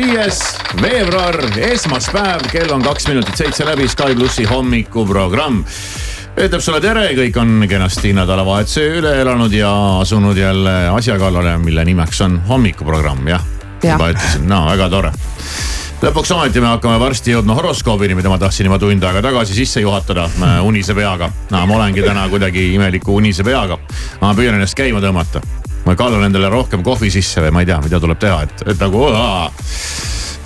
viies veebruar, esmaspäev, kell on kaks minutit seitse läbi Sky plussi hommikuprogramm ütleb sulle tere, kõik on kenasti nädalavahetuse üle elanud ja asunud jälle asja kallale, mille nimeks on hommikuprogramm, jah. Jah. juba ütlesin, no väga tore. lõpuks ometi me hakkame varsti jõudma horoskoobini, mida ma tahtsin juba tund aega tagasi sisse juhatada äh, unise peaga. no ma olengi täna kuidagi imeliku unise peaga. ma püüan ennast käima tõmmata. Ma kallan endale rohkem kohvi sisse või ma ei tea, mida tuleb teha, et, et nagu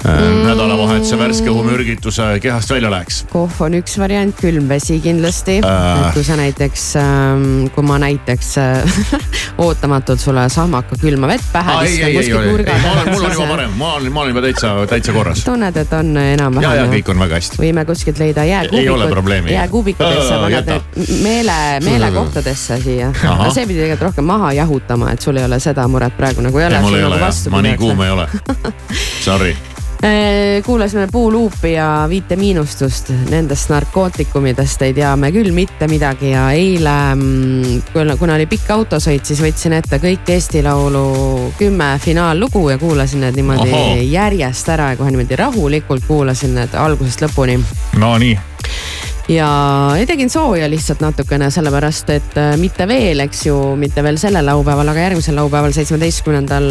äh, nädalavahetuse värske õhumürgituse kehast välja läheks. kohv on üks variant, külm vesi kindlasti Äh. äh.. kui sa näiteks ähm,, kui ma näiteks äh, ootamatult sulle sahmaka külma vett pähe ei, ei, ei, ei, ei, ma olen, mul on juba parem, ma olen, ma olen juba täitsa, täitsa korras. tunned, et on ja, ja enam-vähem. kõik on väga hästi. võime kuskilt leida Ei jääkuubikud, jääkuubikutesse Aa, paned meele, meelekohtadesse siia. Ahah. see pidi tegelikult rohkem maha jahutama, et sul ei ole seda muret praegu nagu ei ole. mul ei ole jah, ma nii kuum ei ole. Sorry. Kuulasime Puuluupi ja Viite Miinustust, nendest narkootikumidest ei tea me küll mitte midagi ja eile, kuna, kuna oli pikk autosõit, siis võtsin ette kõik Eesti Laulu kümme finaallugu ja kuulasin need niimoodi. Oho. järjest ära ja kohe niimoodi rahulikult kuulasin need algusest lõpuni no nii, ja tegin sooja lihtsalt natukene, sellepärast et äh, mitte veel, eks ju, mitte veel sellel laupäeval, aga järgmisel laupäeval, seitsmeteistkümnendal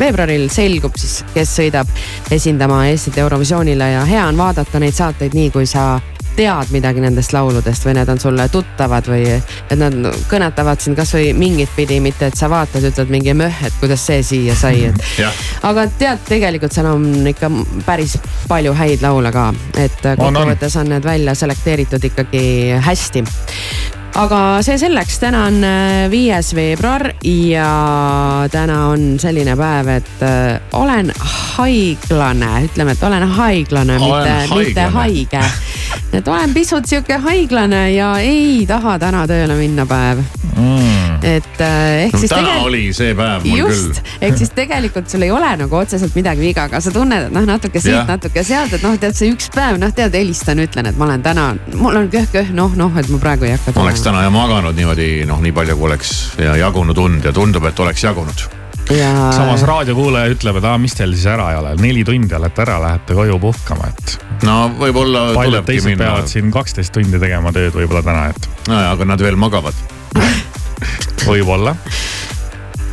veebruaril selgub siis, kes sõidab esindama Eestit Eurovisioonile ja hea on vaadata neid saateid nii, kui sa tead midagi nendest lauludest või need on sulle tuttavad või et nad kõnetavad sind kasvõi mingit pidi, mitte et sa vaatad, ütled mingi möh, et kuidas see siia sai, et jah, aga tead, tegelikult seal on ikka päris palju häid laule ka, et kokkuvõttes on need välja selekteeritud ikkagi hästi aga see selleks, täna on äh, viies veebruar ja täna on selline päev, et äh, olen haiglane, ütleme, et olen haiglane, mitte mitte haige. et olen pisut sihuke haiglane ja ei taha täna tööle minna päev, mm. et äh, ehk no siis täna tegelikult oli see päev mul just, ehk siis tegelikult sul ei ole nagu otseselt midagi viga, aga sa tunned, et noh, natuke siit Jah., natuke sealt, et noh, tead see üks päev, noh tead, helistan, ütlen, et ma olen täna, mul on köh-köh, noh, noh, et ma praegu ei hakka küll. Täna ja maganud niimoodi noh, nii palju kui oleks ja jagunud und ja tundub, et oleks jagunud. ja samas raadiokuulaja ütleb, et aa, mis teil siis ära ei ole, neli tundi olete ära, lähete koju puhkama, et no võib-olla paljud teised minna peavad. siin kaksteist tundi tegema tööd võib-olla täna, et nojah, aga nad veel magavad. võib-olla.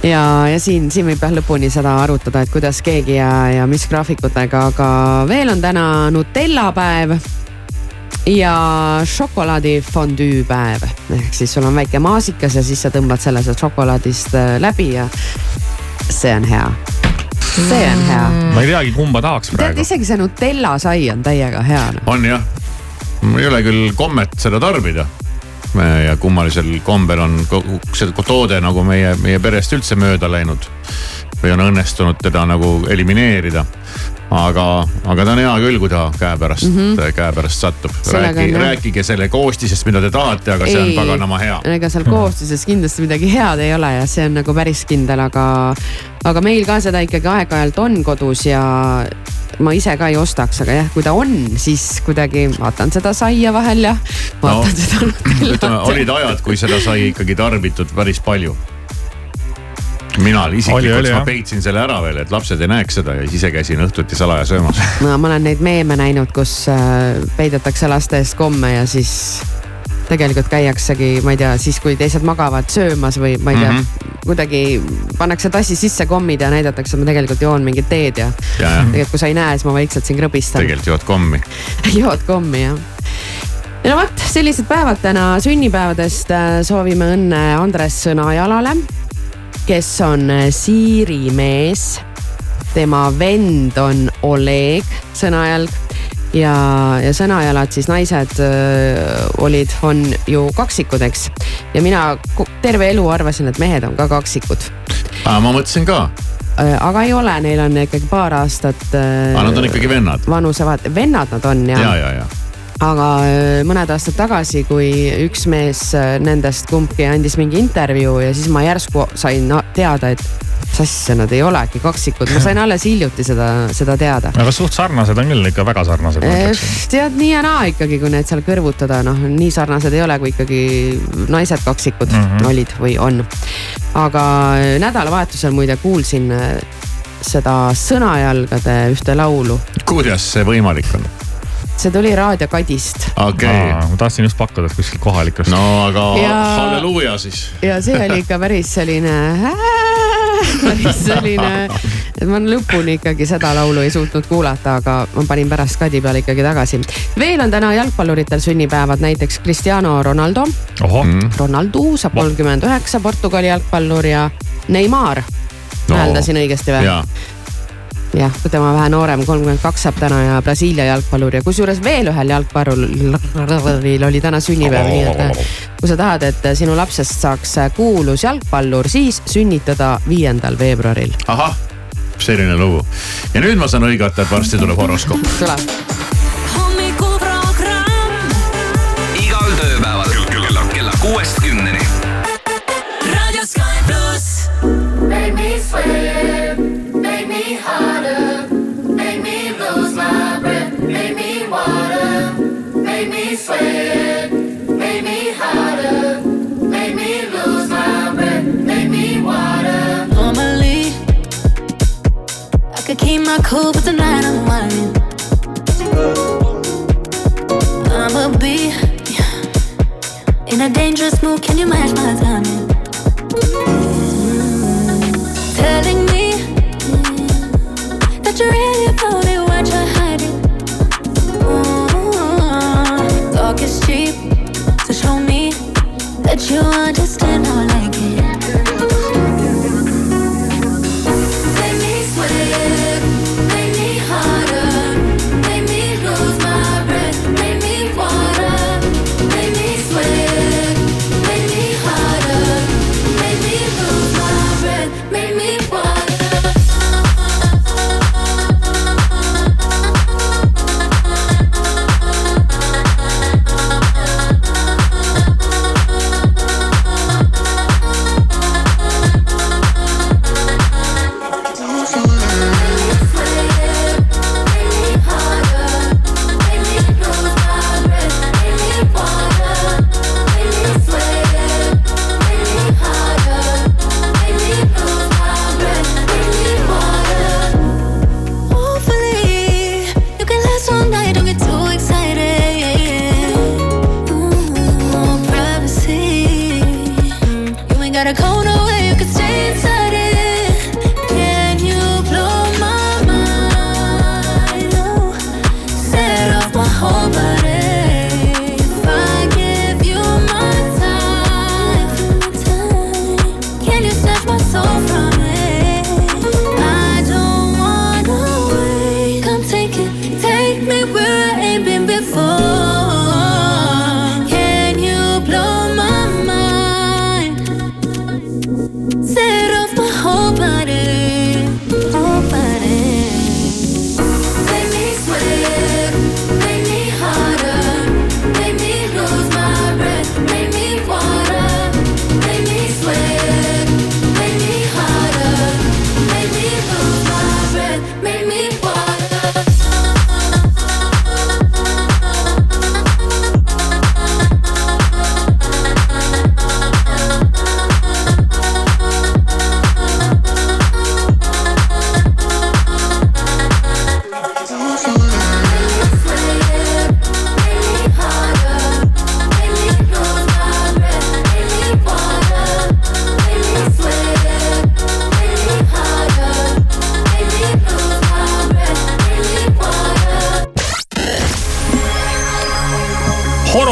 ja, ja siin, siin võib jah lõpuni seda arutada, et kuidas keegi ja, ja mis graafikutega, aga veel on täna Nutella päev ja šokolaadifondüü päev ehk siis sul on väike maasikas ja siis sa tõmbad selle sealt šokolaadist äh, läbi ja see on hea. see on hea. ma ei teagi, kumba tahaks tead, praegu. isegi see Nutella sai on täiega hea no.. on jah, mul ei ole küll kommet seda tarbida. ja kummalisel kombel on kogu see toode nagu meie, meie perest üldse mööda läinud või on õnnestunud teda nagu elimineerida. aga, aga ta on hea küll, kui ta käepärast mm, -hmm. käepärast satub. Sellega rääkige, selle koostisest, mida te tahate, aga see on Ei. paganama hea. ega seal koostises kindlasti midagi head ei ole ja see on nagu päris kindel, aga, aga meil ka seda ikkagi aeg-ajalt on kodus ja ma ise ka ei ostaks, aga jah, kui ta on, siis kuidagi vaatan seda saia vahel ja vaatan No, seda ütleme, Nutellat. olid ajad, kui seda sai ikkagi tarbitud päris palju. Mina Oli, isiklikult ma peitsin selle ära veel, et lapsed ei näeks seda ja siis ise käisin õhtuti salaja söömas. no ma olen neid meeme näinud, kus äh, peidetakse laste eest komme ja siis tegelikult käiaksegi, ma ei tea, siis kui teised magavad söömas või ma ei tea mm. -hmm. kuidagi pannakse tassi sisse kommid ja näidatakse, et ma tegelikult joon mingit teed ja ja, tegelikult kui sa ei näe, siis ma vaikselt siin krõbistan. tegelikult jood kommi. jood kommi jah. ja no vot, sellised päevad täna sünnipäevadest soovime õnne Andres Sõnajalale, kes on äh, Siiri mees. tema vend on Oleg Sõnajalg ja, ja Sõnajalad siis naised öö, olid, on ju kaksikud, eks. ja mina terve elu arvasin, et mehed on ka kaksikud. ma mõtlesin ka, aga ei ole, neil on ikkagi paar aastat. aga nad on ikkagi vennad. vanusevahet, vennad nad on ja, ja, ja, ja. Aga öö, mõned aastad tagasi, kui üks mees öö, nendest kumbki andis mingi intervjuu ja siis ma järsku sain teada, et asja, nad ei olegi kaksikud, ma sain alles hiljuti seda, seda teada. aga suht sarnased on küll ikka väga sarnased, ütleksin. tead nii ja naa ikkagi, kui need seal kõrvutada, noh nii sarnased ei ole, kui ikkagi naised kaksikud mm. -hmm. olid või on. aga nädalavahetusel muide kuulsin seda Sõnajalgade ühte laulu, kuidas see võimalik on? See tuli Raadio Kadist okei okay., ma tahtsin just pakkuda, et kuskilt kohalikust no aga ja... Ja- halleluuja siis. ja see oli ikka päris selline, päris selline, et ma lõpuni ikkagi seda laulu ei suutnud kuulata, aga ma panin pärast kadi peale ikkagi tagasi. veel on täna jalgpalluritel sünnipäevad, näiteks Cristiano Ronaldo, mm., Ronaldo saab kolmkümmend üheksa, Portugali jalgpallur ja Neimar No. hääldasin õigesti või? ja, jah, tema vähe noorem, kolmkümmend kaks saab täna ja Brasiilia jalgpallur ja kusjuures veel ühel jalgpalluril oli täna sünnipäev, nii et kui sa tahad, et sinu lapsest saaks kuulus jalgpallur, siis sünnitada viiendal veebruaril. ahah, selline lugu. ja nüüd ma saan hõigata, et varsti tuleb horoskoop. tuleb. kuuest kümneni. Raadio Sky pluss. My cool, but tonight I'm whining. I'ma be in a dangerous mood. Can you match my timing? Mm-hmm. Telling me that you're really about it, what you're hiding. Ooh, Talk is cheap, so show me that you understand how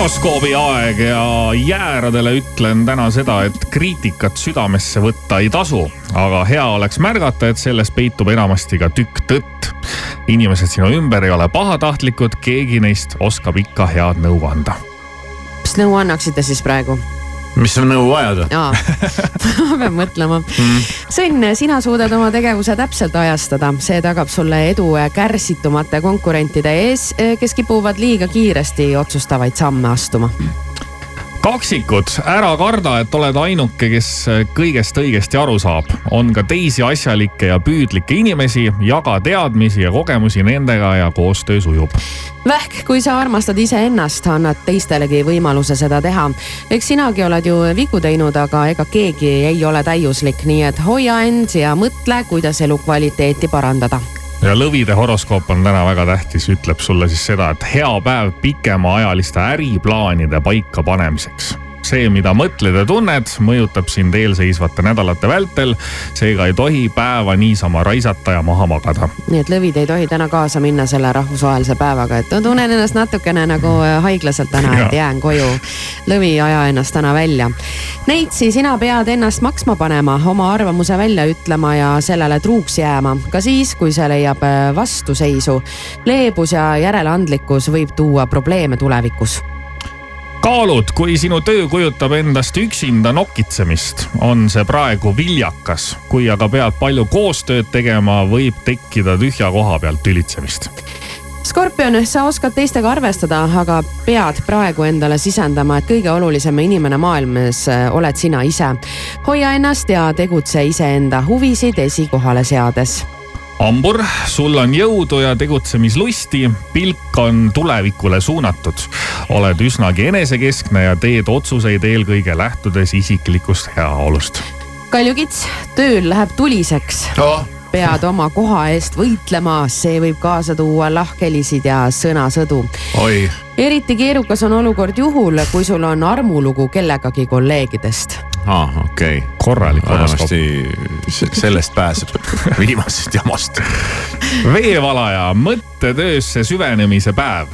horoskoobi aeg ja jääradele ütlen täna seda, et kriitikat südamesse võtta ei tasu, aga hea oleks märgata, et selles peitub enamasti ka tükk tõtt. inimesed sinu ümber ei ole pahatahtlikud, keegi neist oskab ikka head nõu anda. mis nõu annaksite siis praegu? Mis on nõu vajada? jaa, ma pean mõtlema. Sõnn, sina suudad oma tegevuse täpselt ajastada, see tagab sulle edu kärsitumate konkurentide ees, kes kipuvad liiga kiiresti otsustavaid samme astuma. kaksikud, ära karda, et oled ainuke, kes kõigest õigesti aru saab. on ka teisi asjalikke ja püüdlikke inimesi, jaga teadmisi ja kogemusi nendega ja koostöö sujub. Vähk, kui sa armastad iseennast, annad teistelegi võimaluse seda teha. eks sinagi oled ju vigu teinud, aga ega keegi ei ole täiuslik, nii et hoia end ja mõtle, kuidas elukvaliteeti parandada ja lõvide horoskoop on täna väga tähtis, ütleb sulle siis seda, et hea päev pikemaajaliste äriplaanide paikapanemiseks. see, mida mõtled ja tunned, mõjutab sind eelseisvate nädalate vältel. seega ei tohi päeva niisama raisata ja maha magada. nii et lõvid ei tohi täna kaasa minna selle rahvusvahelise päevaga, et ma tunnen ennast natukene nagu haiglaselt täna, et jään koju. lõvi, aja ennast täna välja. Neitsi, sina pead ennast maksma panema, oma arvamuse välja ütlema ja sellele truuks jääma, ka siis, kui see leiab äh, vastuseisu. leebus ja järeleandlikkus võib tuua probleeme tulevikus kaalud, kui sinu töö kujutab endast üksinda nokitsemist, on see praegu viljakas. kui aga pead palju koostööd tegema, võib tekkida tühja koha pealt tülitsemist. Skorpion, sa oskad teistega arvestada, aga pead praegu endale sisendama, et kõige olulisem inimene maailmas äh, oled sina ise. hoia ennast ja tegutse iseenda huvisid esikohale seades hambur, sul on jõudu ja tegutsemislusti, pilk on tulevikule suunatud. oled üsnagi enesekeskne ja teed otsuseid eelkõige lähtudes isiklikust heaolust. kaljukits, tööl läheb tuliseks, oh, pead oma koha eest võitlema, see võib kaasa tuua lahkhelisid ja sõnasõdu. oi, eriti keerukas on olukord juhul, kui sul on armulugu kellegagi kolleegidest. aa, okei. korralik horoskoop. sellest pääseb viimasest jamast. veevalaja, mõttetöösse süvenemise päev.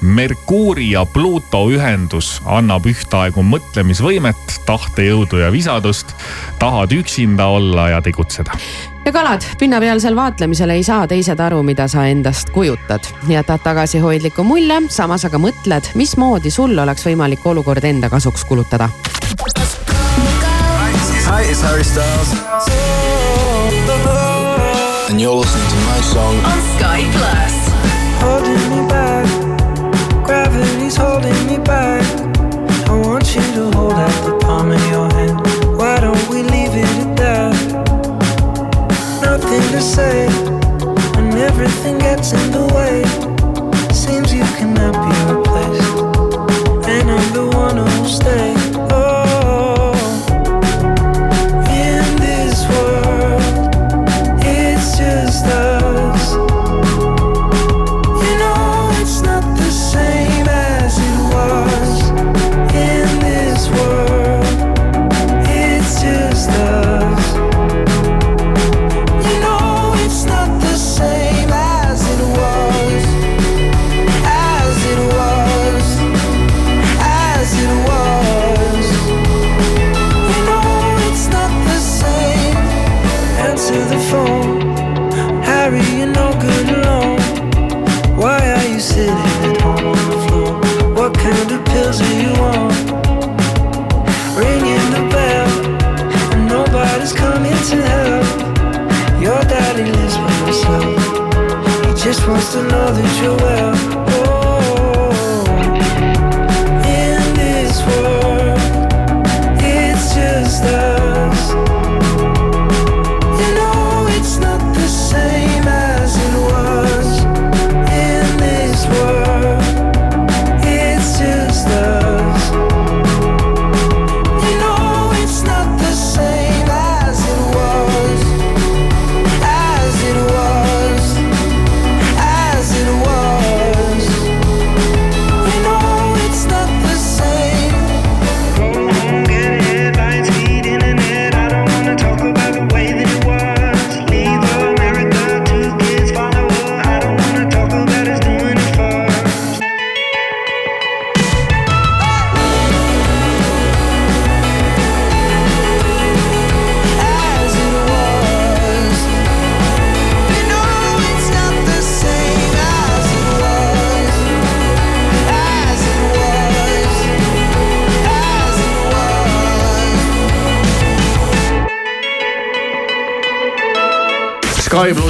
Merkuuri ja Pluuto ühendus annab ühtaegu mõtlemisvõimet, tahtejõudu ja visadust. tahad üksinda olla ja tegutseda. ja kalad, pinnapealsel vaatlemisel ei saa teised aru, mida sa endast kujutad. jätad tagasihoidliku mulje, samas aga mõtled, mismoodi sul oleks võimalik olukord enda kasuks kulutada. Hi, it's Harry Styles. And you're listening to my song. on Sky Plus. holding me back. Gravity's holding me back. I want you to hold out the palm of your hand. Why don't we leave it at that? Nothing to say when everything gets in the way.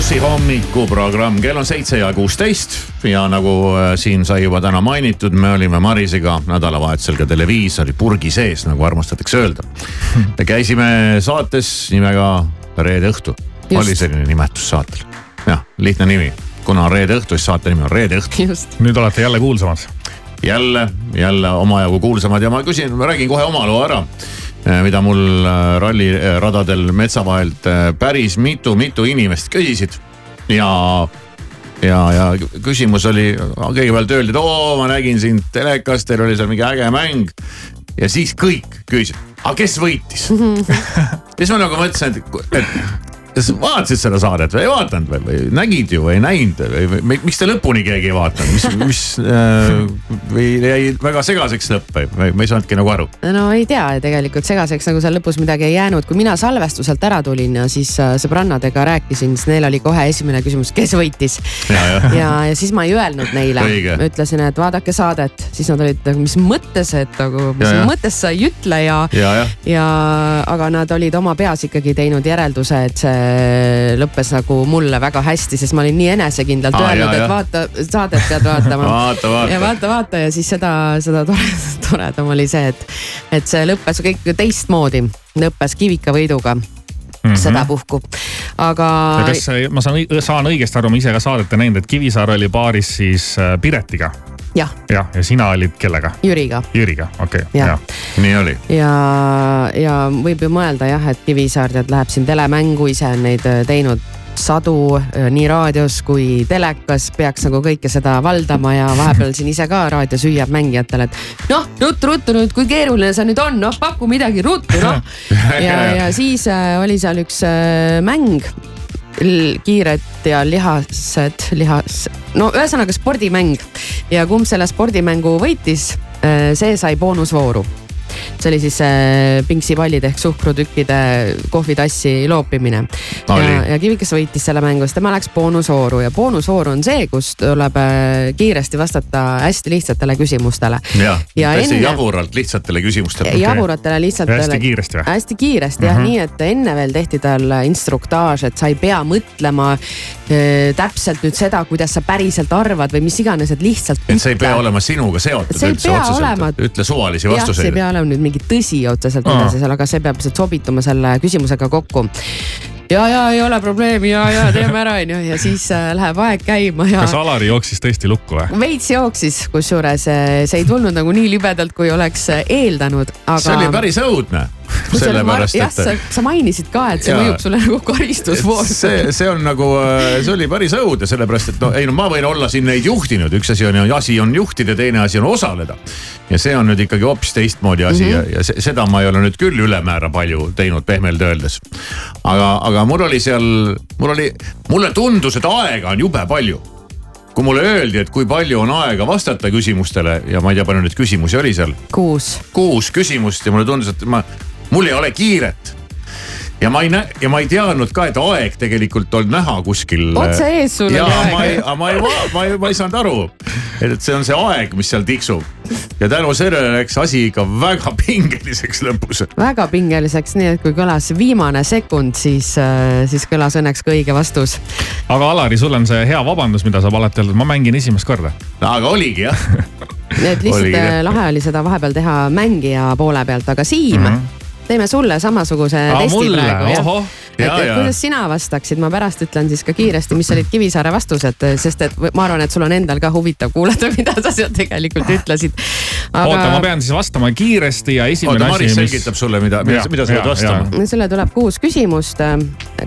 Plussi hommikuprogramm, kell on seitse ja kuusteist ja nagu äh, siin sai juba täna mainitud, me olime Marisega nädalavahetusel ka televiisori purgi sees, nagu armastatakse öelda. käisime saates nimega Reede õhtu, oli selline nimetus saatel. jah, lihtne nimi, kuna on reede õhtu, siis saate nimi on Reede õhtu. just, nüüd olete jälle kuulsamad. jälle, jälle omajagu kuulsamad ja ma küsin, ma räägin kohe oma loo ära mida mul äh, ralliradadel metsa vahelt päris mitu-mitu inimest küsisid ja ja, ja küsimus oli, kõigepealt öeldi, et oo, ma nägin sind telekas, teil oli seal mingi äge mäng. ja siis kõik küsisid, aga kes võitis? siis ma nagu mõtlesin, et, et kas vaatasid seda saadet või ei vaadanud või, või nägid ju või ei näinud või, või miks te lõpuni keegi ei vaadanud, mis, mis äh, või jäi väga segaseks lõpp või, või ma ei saanudki nagu aru. no ei tea, tegelikult segaseks nagu seal lõpus midagi ei jäänud, kui mina salvestuselt ära tulin ja siis äh, sõbrannadega rääkisin, siis neil oli kohe esimene küsimus, kes võitis. ja, ja ja, ja siis ma ei öelnud neile Õige., ütlesin, et vaadake saadet, siis nad olid nagu, mis mõttes, et nagu, mis Ja, ja. mõttes sa ei ütle ja ja, jah, ja aga nad olid oma peas ikkagi teinud järelduse, et see lõppes nagu mulle väga hästi, sest ma olin nii enesekindlalt Aa, öelnud, et vaata, saadet pead vaatama. vaata, ja vaata. vaata, vaata ja siis seda, seda tore, toredam oli see, et, et see lõppes kõik teistmoodi, lõppes Kivika võiduga mm -hmm. sedapuhku, aga ja kas ma saan, saan õigesti aru, ma ise ka saadet ei näinud, et Kivisaar oli paaris siis äh, Piretiga. jah, jah, ja sina olid kellega? Jüriga Jüriga, okei okay,, Jah. jah. nii oli. ja, ja võib ju mõelda jah, et Kivisaar tead läheb siin telemängu, ise on neid äh, teinud sadu äh, nii raadios kui telekas, peaks nagu kõike seda valdama ja vahepeal siin ise ka raadios hüüab mängijatele, et noh, ruttu-ruttu nüüd, kui keeruline see nüüd on, noh paku midagi ruttu noh. ja, ja siis äh, oli seal üks äh, mäng, kiired ja lihased, lihas, no ühesõnaga spordimäng ja kumb selle spordimängu võitis, see sai boonusvooru see oli siis äh, pingsipallide ehk suhkrutükkide kohvitassi loopimine. ja Oli., ja Kivikas võitis selle mängu, siis tema läks boonusvooru ja boonusvoor on see, kus tuleb äh, kiiresti vastata hästi lihtsatele küsimustele. jah, Ja täiesti enne- jaburalt lihtsatele küsimustele. jaburatele lihtsalt. hästi kiiresti või? hästi kiiresti jah, nii et enne veel tehti tal instruktaaž, et sa ei pea mõtlema äh, täpselt nüüd seda, kuidas sa päriselt arvad või mis iganes, et lihtsalt. et see ei pea olema sinuga seotud See üldse otseselt ütle suvalisi jah, see ei vastuseid. pea olema nüüd mingi tõsi otseselt, Aa. mida sa seal, aga see peab lihtsalt sobituma selle küsimusega kokku ja, ja ei ole probleemi ja, ja teeme ära, onju, ja siis äh, läheb aeg käima ja kas Alari jooksis tõesti lukku või? veits jooksis, kusjuures äh, see ei tulnud nagu nii libedalt, kui oleks äh, eeldanud, aga. see oli päris õudne, sellepärast jah, sa et, mainisid ka, et see Jaa. mõjub sulle nagu karistusvoor. see, see on nagu, see oli päris õudne, sellepärast et no ei no ma võin olla siin neid juhtinud, üks asi on, asi on juhtida, teine asi on osaleda. ja see on nüüd ikkagi hoopis teistmoodi asi mm -hmm. ja, ja se- seda ma ei ole nüüd küll ülemäära palju teinud, pehmelt öeldes. aga, aga mul oli seal, mul oli, mulle tundus, et aega on jube palju kui mulle öeldi, et kui palju on aega vastata küsimustele ja ma ei tea, palju neid küsimusi oli seal kuus, kuus küsimust ja mulle tundus, et ma, mul ei ole kiiret. ja ma ei näe ja ma ei teadnud ka, et aeg tegelikult on näha kuskil. Otse ees sul oli ja aeg, ma ei ma ei, ma ei, ma ei saanud aru, et see on see aeg, mis seal tiksub. ja tänu sellele läks asi ikka väga pingeliseks lõpus. väga pingeliseks, nii et kui kõlas viimane sekund, siis, siis kõlas õnneks ka õige vastus. aga Alari, sul on see hea vabandus, mida saab alati öelda, et ma mängin esimest korda. aga oligi jah, et lihtsalt Oligi, äh, lahe oli seda vahepeal teha mängija poole pealt, aga Siim mm, -hmm. Teeme sulle samasuguse Aa, testi mulle? praegu et Ja, ja. kuidas sina vastaksid, ma pärast ütlen siis ka kiiresti, mis olid Kivisaare vastused, sest et ma arvan, et sul on endal ka huvitav kuulata, mida sa seal tegelikult ütlesid. oota, ma pean siis vastama kiiresti ja esimene oota Maris asi, mis selgitab sulle, mida, mida, mida sa pead vastama. sulle tuleb kuus küsimust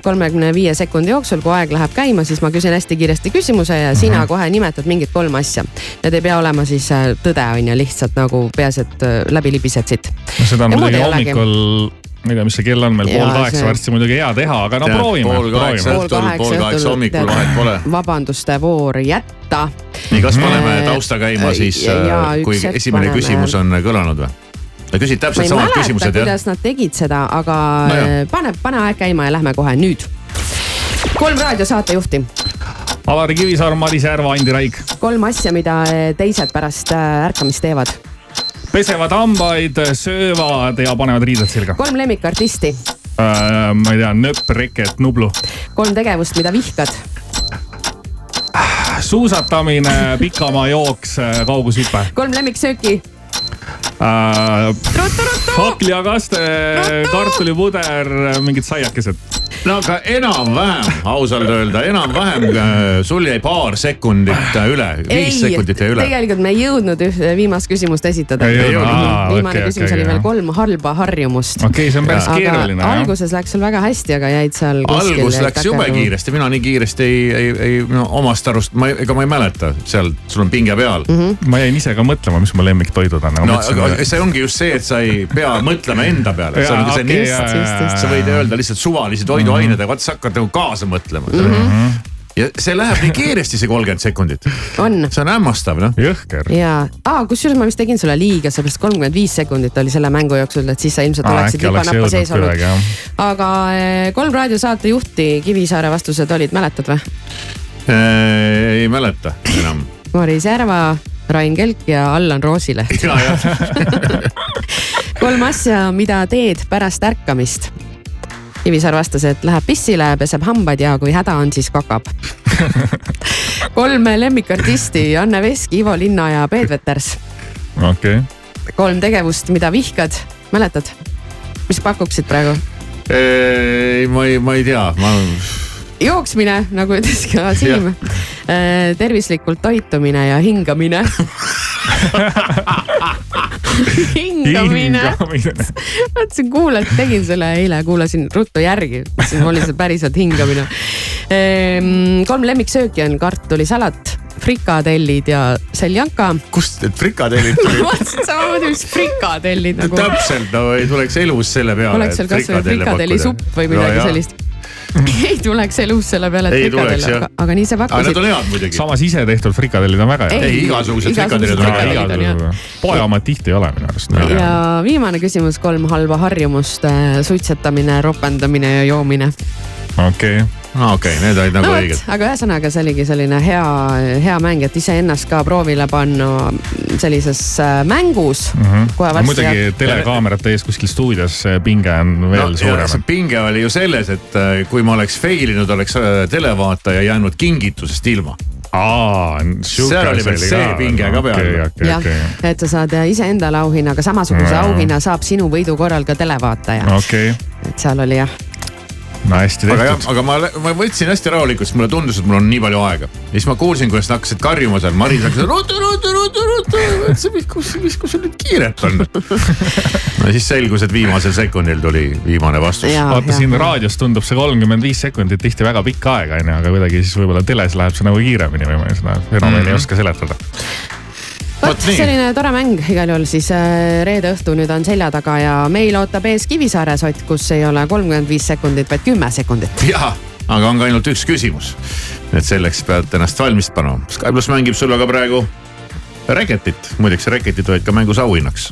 kolmekümne viie sekundi jooksul, kui aeg läheb käima, siis ma küsin hästi kiiresti küsimuse ja sina Mhm. kohe nimetad mingid kolm asja. Need ei pea olema siis äh, tõde on ju, lihtsalt nagu peaasi, et äh, läbi libised siit. seda muidugi hommikul, ma ei tea, mis see kell on meil, pool kaheksa see- varsti muidugi hea teha, aga no Tead, proovime, pool kaheksa õhtul, pool kaheksa hommikul, vahet pole. vabanduste voor jätta. nii, kas paneme tausta käima siis, üks kui esimene paneme. küsimus on kõlanud või? sa küsid täpselt samad mäleta, küsimused jah? kuidas nad tegid seda, aga No jah. no pane, pane aeg käima ja lähme kohe nüüd. kolm raadiosaatejuhti, Alari Kivisaar, Maris Järva, Andi Raik. kolm asja, mida teised pärast äh, ärkamist teevad, pesevad hambaid, söövad ja panevad riided selga. kolm lemmikartisti, äh,. ma ei tea, nööp, reket, nublu. kolm tegevust, mida vihkad. suusatamine, pikamajooks, kaugushüpe kolm lemmiksööki. hakklihakaste, kartulipuder, mingid saiakesed. no aga enam-vähem, ausalt öelda, enam-vähem äh, sul jäi paar sekundit äh, üle, viis sekundit jäi üle. tegelikult me ei jõudnud ühte viimast küsimust esitada. Viimane okei, küsimus okei, oli veel jah. kolm halba harjumust. okei, see on päris keeruline jah. alguses läks sul väga hästi, aga jäid seal algus läks jube. kiiresti, mina nii kiiresti ei, ei, ei no omast arust ma, ega ma ei mäleta seal, sul on pinge peal mm. -hmm. ma jäin ise ka mõtlema, mis mu lemmiktoidud on. no aga see ongi just see, et sa ei pea mõtlema enda peale, see ongi see jaa, Just, just, just. sa võid öelda lihtsalt suvalisi toiduaineid, aga vaat sa hakkad nagu kaasa mõtlema mm. -hmm. ja see läheb nii kiiresti, see kolmkümmend sekundit, on see on hämmastav noh. jõhker. ja ah,, kusjuures ma vist tegin sulle liiga, seepärast kolmkümmend viis sekundit oli selle mängu jooksul, et siis sa ilmselt oleksid äkki oleks lipa-napa jõudnud sees olnud aga eh, kolm raadiosaate juhti Kivisaare vastused olid, mäletad või? ei mäleta enam. Maris Järva, Rain Kelk ja Allan Roosileht. kolm asja, mida teed pärast ärkamist. Kivisaar vastas, et läheb pissile, peseb hambaid ja kui häda on, siis kakab. kolm lemmikartisti Anne Veski, Ivo Linna ja Peet Veters. okei, kolm tegevust, mida vihkad, mäletad? mis pakuksid praegu? ei, ma ei, ma ei tea, ma jooksmine, nagu ütles ka Siim. tervislikult toitumine ja hingamine. hingamine. mõtlesin, kuulad, tegin selle eile, kuulasin ruttu järgi, mõtlesin, oli see päriselt hingamine. kolm lemmiksööki on kartulisalat, frikadellid ja seljanka. kust need frikadellid tulid? mõtlesin samamoodi, mis frikadellid nagu. täpselt, no ei tuleks elus selle peale. oleks seal kasvõi frikadellisupp või midagi sellist. ei tuleks elus selle peale, et frikadell, aga, aga nii sa aga need pakkusid. on head muidugi. samas ise tehtud frikadellid on väga head. Ei, igasugused frikadellid on väga head. poe omad tihti ei ole minu arust. ja viimane küsimus, kolm halba harjumust, suitsetamine, ropendamine ja joomine. okei, aa okei, need olid nagu no õiged., aga ühesõnaga see oligi selline hea, hea mäng, et iseennast ka proovile panna sellises äh, mängus mm. Mhm. -hmm. varsti muidugi jääb. telekaamerate ees kuskil stuudios see pinge on veel no, no, ja see suurem. pinge oli ju selles, et äh, kui ma oleks fail inud, oleks äh, televaataja jäänud kingitusest ilma. aa, Seal oli veel see pinge ka peal. okei, okei, jah et sa saad iseendale auhinna, aga samasuguse Jaa. auhinna saab sinu võidu korral ka televaataja. okei, et seal oli jah, no hästi aga jah, tehtud. aga ma, ma võtsin hästi rahulikult, sest mulle tundus, et mul on nii palju aega. ja siis ma kuulsin, kuidas nad hakkasid karjuma seal, Maris hakkas ruttu, ruttu, ruttu, ruttu. mõtlesin, mis, kus, mis, kus sul nüüd kiiret on. no siis selgus, et viimasel sekundil tuli viimane vastus. Vaata siin raadios tundub see kolmkümmend viis sekundit tihti väga pikk aeg onju, aga kuidagi siis võib-olla teles läheb see nagu kiiremini või ma ei- seda fenomeni ei oska seletada. Vot selline tore mäng igal juhul siis äh, reede õhtu nüüd on selja taga ja meil ootab ees Kivisaare sott, kus ei ole kolmkümmend viis sekundit, vaid kümme sekundit. jah, aga on ka ainult üks küsimus. et selleks pead ennast valmis panema. Sky pluss mängib sulle ka praegu Reketit, muideks Reketit võid ka mängus auhinnaks.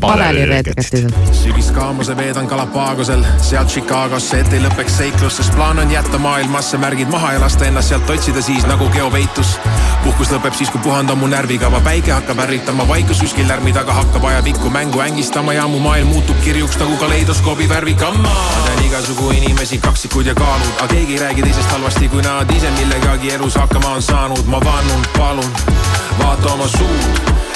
padelireedeketil. sügiskaamuse veedan Galapagosel, sealt Chicagosse, et ei lõpeks seiklus, sest plaan on jätta maailmasse märgid maha ja lasta ennast sealt otsida siis nagu geopeitus. puhkus lõpeb siis, kui puhand on mu närvikava, päike hakkab ärritama, vaikus kuskil lärmi taga hakkab ajapikku mängu ängistama ja mu maailm muutub kirjuks nagu kaleidoskoobi värvikamma. ma tean igasugu inimesi, kaksikud ja kaalud, aga keegi ei räägi teisest halvasti, kui nad ise millegagi elus hakkama on saanud, ma vannun, palun, vaata oma suud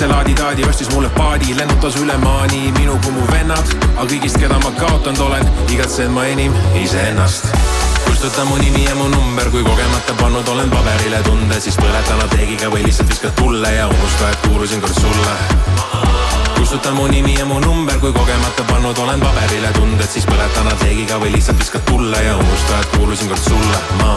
see laadi-taadi ostis mulle paadi, lennutas üle maani minu kui mu vennad, aga kõigist, keda ma kaotanud olen, igatsen ma enim iseennast. kustuta mu nimi ja mu number, kui kogemata pannud olen paberile tunde, siis põleta nad leegiga või lihtsalt viskad tulle ja unusta, et kuulusin kord sulle. kustuta mu nimi ja mu number, kui kogemata pannud olen paberile tunded, siis põleta nad leegiga või lihtsalt viskad tulle ja unusta, et kuulusin kord sulle, ma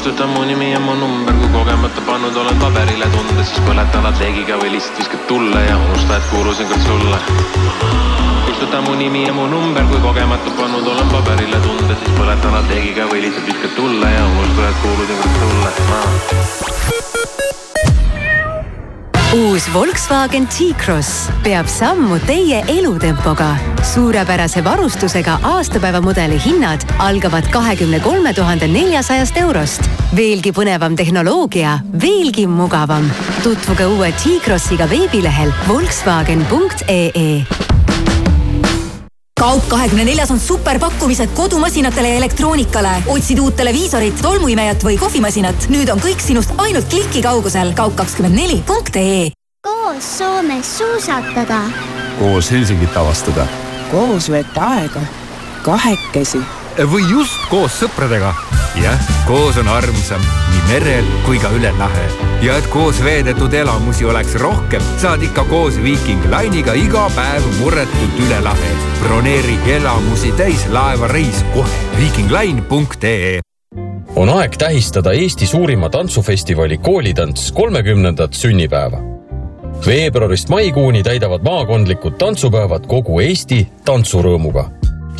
kustuta mu nimi ja mu number, kui kogemata pannud olen paberile tunded, siis põleta nad leegiga või lihtsalt viskad tulle ja unusta, et kuulusin kord sulle. kustuta mu nimi ja mu number, kui kogemata pannud olen paberile tunded, siis põleta nad leegiga või lihtsalt viskad tulle ja unusta, et kuulusin kord sulle, uus Volkswagen T-Cross peab sammu teie elutempoga. suurepärase varustusega aastapäevamudeli hinnad algavad kahekümne kolme tuhande neljasajast eurost. veelgi põnevam tehnoloogia, veelgi mugavam. tutvuge uue T-Crossiga veebilehel Volkswagen.ee kaup kahekümne neljas on superpakkumised kodumasinatele ja elektroonikale. otsid uut televiisorit, tolmuimejat või kohvimasinat? nüüd on kõik sinust ainult kliki kaugusel. kaup24.ee koos Soomes suusatada. koos Helsingit avastada. koos veeta aega kahekesi või just koos sõpradega. jah, koos on armsam merel kui ka üle lahe ja et koos veedetud elamusi oleks rohkem, saad ikka koos Viiking Line'iga iga päev murretult üle lahe. broneeri elamusi täis laevareis kohe viikingline.ee on aeg tähistada Eesti suurima tantsufestivali Koolitants kolmekümnendat sünnipäeva. veebruarist maikuuni täidavad maakondlikud tantsupäevad kogu Eesti tantsurõõmuga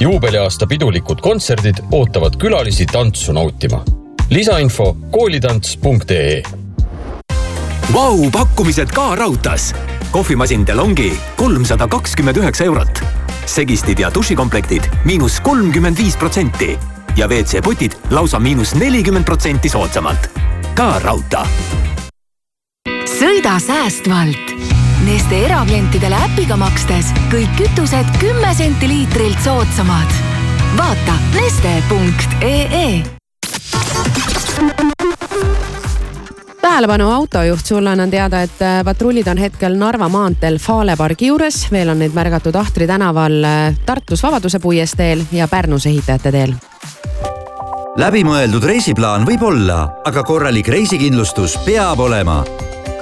juubeliaasta pidulikud kontserdid ootavad külalisi tantsu nautima. Lisainfo koolitants.ee Vau, pakkumised ka raudtees. kohvimasin DeLonghi kolmsada kakskümmend üheksa eurot. segistid ja dušikomplektid miinus kolmkümmend viis protsenti ja WC-potid lausa miinus nelikümmend protsenti soodsamalt. ka raudtee. sõida säästvalt. Neste eraklientidele äpiga makstes kõik kütused kümme senti liitrilt soodsamad. vaata neste.ee tähelepanu autojuht, sulle annan teada, et äh, patrullid on hetkel Narva maanteel Fale pargi juures, veel on neid märgatud Ahtri tänaval äh, Tartus Vabaduse puiesteel ja Pärnus ehitajate teel. läbimõeldud reisiplaan võib olla, aga korralik reisikindlustus peab olema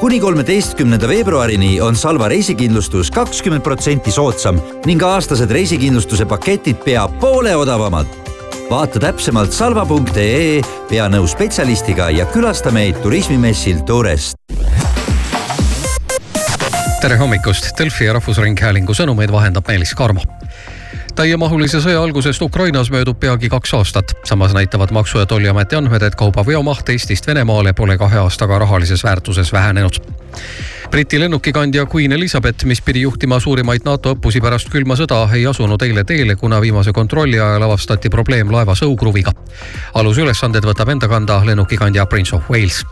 kuni kolmeteistkümnenda veebruarini on Salva reisikindlustus kakskümmend protsenti soodsam ning aastased reisikindlustuse paketid pea poole odavamad. Vaata täpsemalt salva.ee, pea nõu spetsialistiga ja külasta meid turismimessil Tourest. tere hommikust, Delfi ja Rahvusringhäälingu sõnumeid vahendab Meelis Karmo täiemahulise sõja algusest Ukrainas möödub peagi kaks aastat. samas näitavad Maksu- ja Tolliameti andmed, et kauba veomaht Eestist Venemaale pole kahe aastaga rahalises väärtuses vähenenud. Briti lennukikandja Queen Elizabeth, mis pidi juhtima suurimaid NATO õppusi pärast külma sõda, ei asunud eile teele, kuna viimase kontrolli ajal avastati probleem laeva sõukruviga. alusülesanded võtab enda kanda lennukikandja Prince of Wales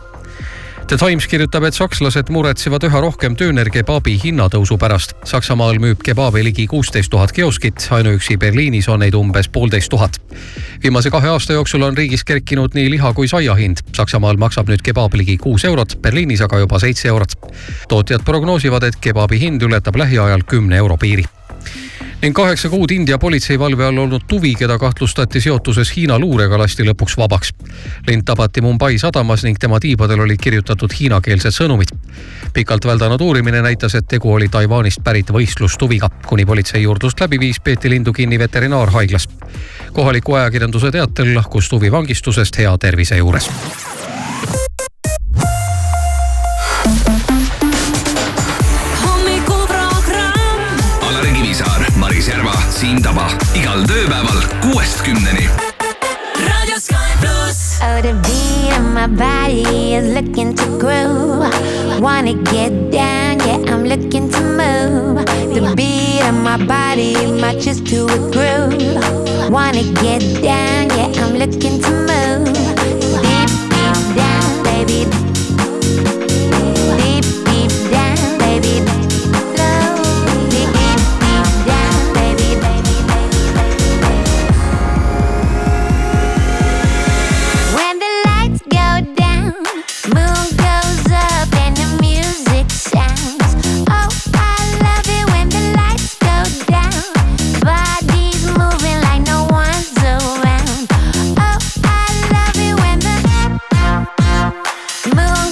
The Times kirjutab, et sakslased muretsevad üha rohkem döönerkebaabi hinnatõusu pärast. Saksamaal müüb kebaabi ligi kuusteist tuhat kioskit, ainuüksi Berliinis on neid umbes poolteist tuhat. viimase kahe aasta jooksul on riigis kerkinud nii liha kui saia hind. Saksamaal maksab nüüd kebaab ligi kuus eurot, Berliinis aga juba seitse eurot. tootjad prognoosivad, et kebaabi hind ületab lähiajal kümne euro piiri ning kaheksa kuud India politseivalve all olnud Tuvi, keda kahtlustati seotuses Hiina luurega, lasti lõpuks vabaks. lend tabati Mumbai sadamas ning tema tiibadel olid kirjutatud hiinakeelsed sõnumid. pikalt väldanud uurimine näitas, et tegu oli Taiwanist pärit võistlustuviga. kuni politsei juurdlust läbi viis, peeti lindu kinni veterinaarhaiglas. kohaliku ajakirjanduse teatel lahkus Tuvi vangistusest hea tervise juures Siim Taba igal tööpäeval kuuest kümneni. Radio Sky pluss. Oh, the beat of my body is looking to groove. Wanna get down, yeah, I'm looking to move. The beat of my body matches to a groove. Wanna get down, yeah, I'm looking to move. Deep, deep down, baby. Move.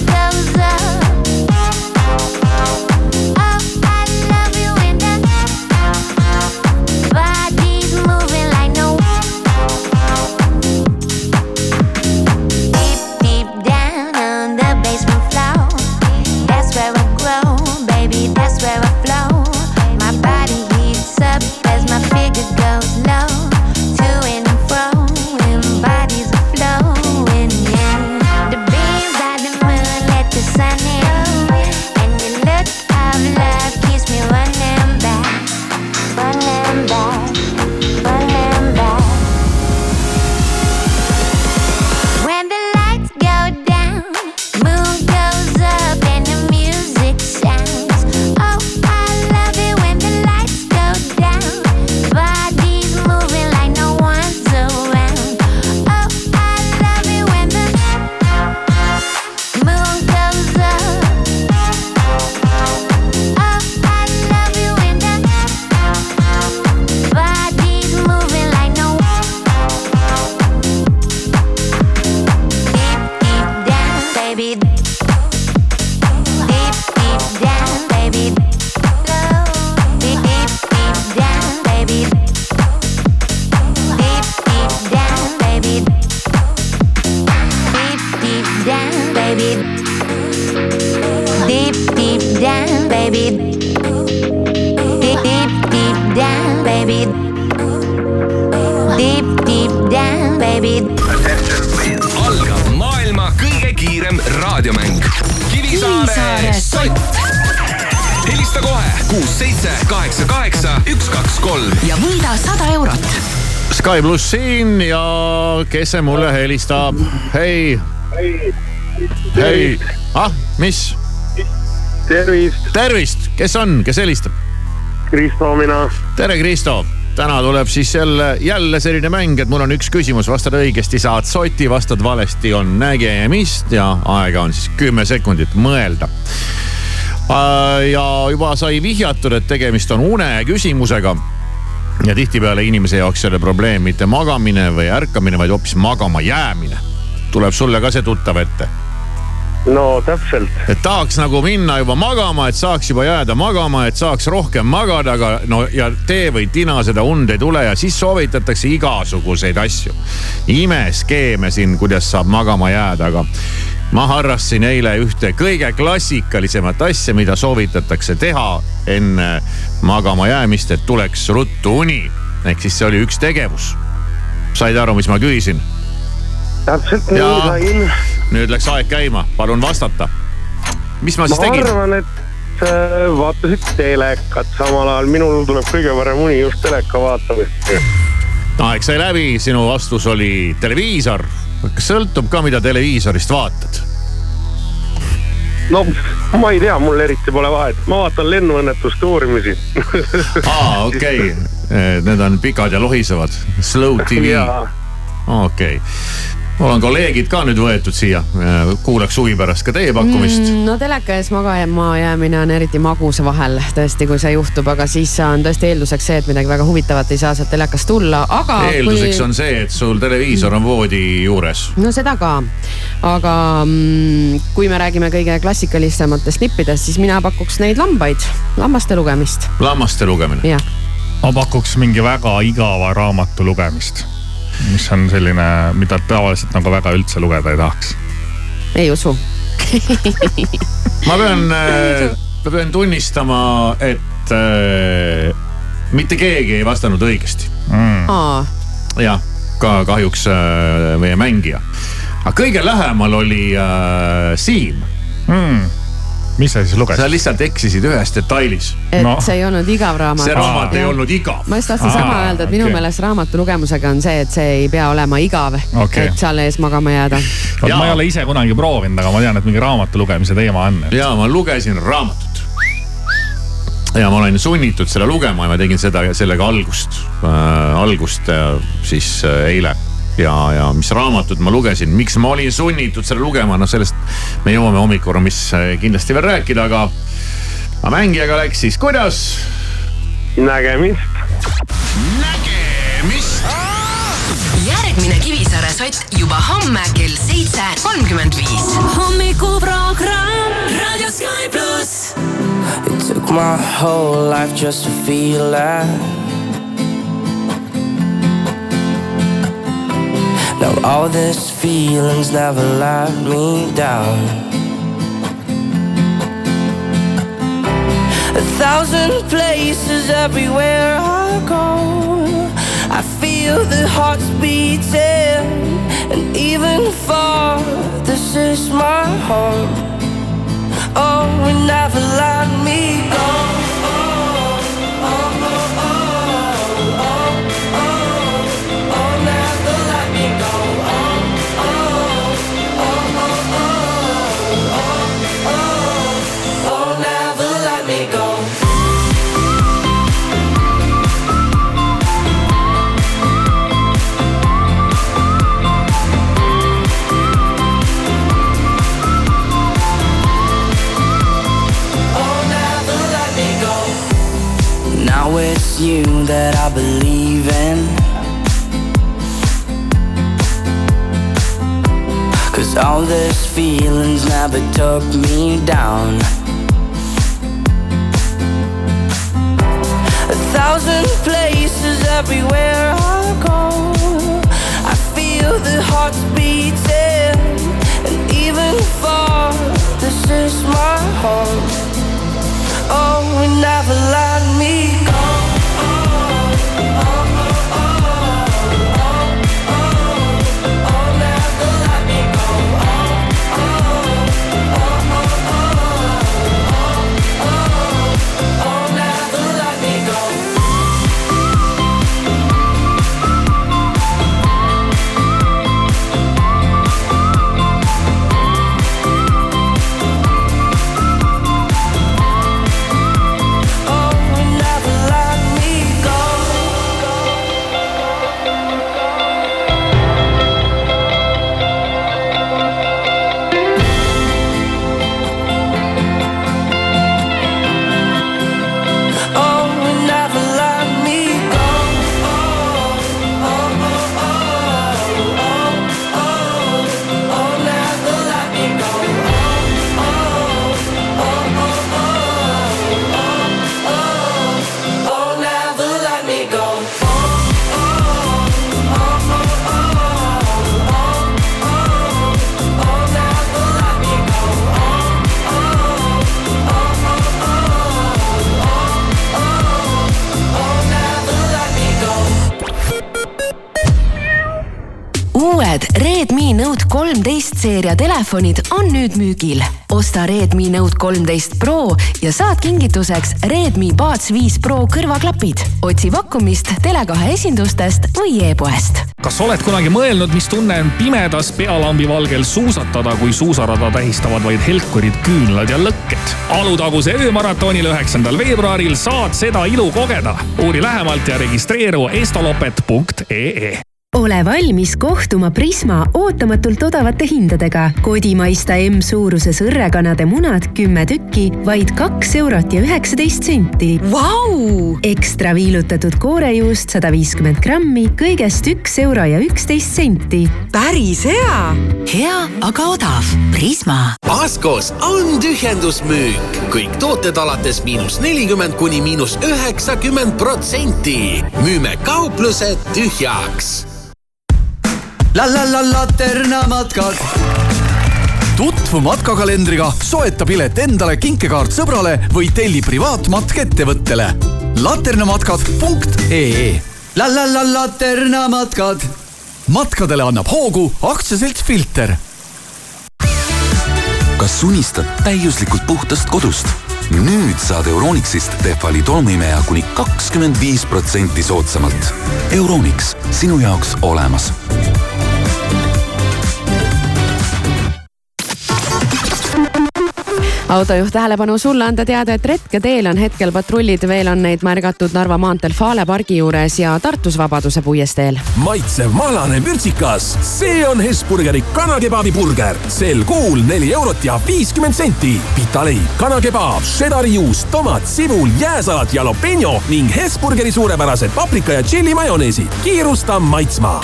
Võida sada eurot. Sky pluss siin ja kes see mulle helistab? hei, hei, ah, mis? tervist. tervist, kes on, kes helistab? Kristo, mina. tere, Kristo. täna tuleb siis jälle, jälle selline mäng, et mul on üks küsimus, vastad õigesti, saad soti, vastad valesti, on nägemist ja aega on siis kümme sekundit mõelda. ja juba sai vihjatud, et tegemist on uneküsimusega ja tihtipeale inimese jaoks ei ole probleem mitte magamine või ärkamine, vaid hoopis magama jäämine. tuleb sulle ka see tuttav ette? no täpselt. et tahaks nagu minna juba magama, et saaks juba jääda magama, et saaks rohkem magada, aga no ja tee või tina seda und ei tule ja siis soovitatakse igasuguseid asju. imeskeeme siin, kuidas saab magama jääda, aga ma harrastasin eile ühte kõige klassikalisemat asja, mida soovitatakse teha enne magama jäämist, et tuleks ruttu uni. ehk siis see oli üks tegevus. said aru, mis ma küsisin? täpselt nii sain. nüüd läks aeg käima, palun vastata. mis ma ma siis tegin? arvan, et äh, vaatasid telekat samal ajal, minul tuleb kõige parem uni just teleka vaatamist. aeg sai läbi, sinu vastus oli televiisor. Kas sõltub ka, mida televiisorist vaatad? no ma ei tea, mul eriti pole vahet, ma vaatan lennuõnnetuste uurimisi. aa, okei, need on pikad ja lohisevad, slow tv, okei. Mul on kolleegid ka nüüd võetud siia, kuulaks huvi pärast ka teie pakkumist mm.. no teleka ees magama jäämine on eriti magusa vahel tõesti, kui see juhtub, aga siis on tõesti eelduseks see, et midagi väga huvitavat ei saa sealt telekast tulla, aga. eelduseks on see, et sul televiisor on voodi juures. no seda ka, aga mm, kui me räägime kõige klassikalisematest nippidest, siis mina pakuks neid lambaid, lammaste lugemist. lammaste lugemine. jah, ma pakuks mingi väga igava raamatu lugemist, mis on selline, mida tavaliselt nagu väga üldse lugeda ei tahaks. ei usu. ma pean, ma pean tunnistama, et äh, mitte keegi ei vastanud õigesti. mm. aa, jah, ka kahjuks äh, meie mängija. aga kõige lähemal oli äh, Siim mm.. Mis sa siis lugesid? sa lihtsalt eksisid ühes detailis. et no. see ei olnud igav raamat. see raamat ei olnud igav. ma just tahtsin sama öelda, et minu meelest raamatu lugemusega on see, et see ei pea olema igav Okei. et seal ees magama jääda. ma ei ole ise kunagi proovinud, aga ma tean, et mingi raamatu lugemise teema on. ja ma lugesin raamatut. ja ma olen sunnitud selle lugema ja ma tegin seda, sellega algust äh,, algust äh, siis äh, eile ja, ja mis raamatut ma lugesin, miks ma olin sunnitud selle lugema, noh sellest me jõuame hommikuruumis äh, kindlasti veel rääkida, aga, aga mängijaga läks siis kuidas? nägemist. nägemist. järgmine Kivisaare sott juba homme kell seitse kolmkümmend viis. hommikuprogramm Raadio Sky pluss. It took my whole life just to feel that. All these feelings never let me down. A thousand places everywhere I go. I feel the hearts beating, and even far, this is my home. Oh, and never let me go. Feelings never took me down. A thousand places everywhere I go. I feel the hearts beating, and even far, this is my home. Oh, and never let me seeria telefonid on nüüd müügil. osta Redmi Note kolmteist Pro ja saad kingituseks Redmi Buds viis Pro kõrvaklapid. otsi pakkumist Tele2 esindustest või e-poest. kas oled kunagi mõelnud, mis tunne on pimedas pealambi valgel suusatada, kui suusarada tähistavad vaid helkurid, küünlad ja lõkked? Alutaguse öömaratonil üheksandal veebruaril saad seda ilu kogeda. uuri lähemalt ja registreeru estolopet.ee ole valmis kohtuma Prisma ootamatult odavate hindadega. kodimaista M-suuruses õrrekanade munad kümme tükki, vaid kaks eurot ja üheksateist senti wow!. ekstra viilutatud koorejuust sada viiskümmend grammi, kõigest üks euro ja üksteist senti. päris hea. hea, aga odav. Prisma. Askos on tühjendusmüük, kõik tooted alates miinus nelikümmend kuni miinus üheksakümmend protsenti. müüme kauplused tühjaks la la la Laterna matkad. tutvu matkakalendriga, soeta pilet endale, kinkekaart sõbrale või telli privaatmatk ettevõttele. laternamatkad.ee La la la Laterna matkad. matkadele annab hoogu aktsiaselts Filter. kas unistad täiuslikult puhtast kodust? nüüd saad Euronixist Tehvali tolmuimeja kuni kakskümmend viis protsenti soodsamalt. Euronix, sinu jaoks olemas autojuht tähelepanu sulle anda teada, et retketeel on hetkel patrullid, veel on neid märgatud Narva maanteel Fale pargi juures ja Tartus Vabaduse puiesteel. maitsev mahlane vürtsikas, see on Hesburgeri kanakebabi burger. sel kuul neli eurot ja viiskümmend senti. pitaleib, kanakebaab, šedari juust, tomat, sibul, jääsalat, jalapeno ning Hesburgeri suurepärased paprika ja tšilli majoneesid. kiirusta maitsma.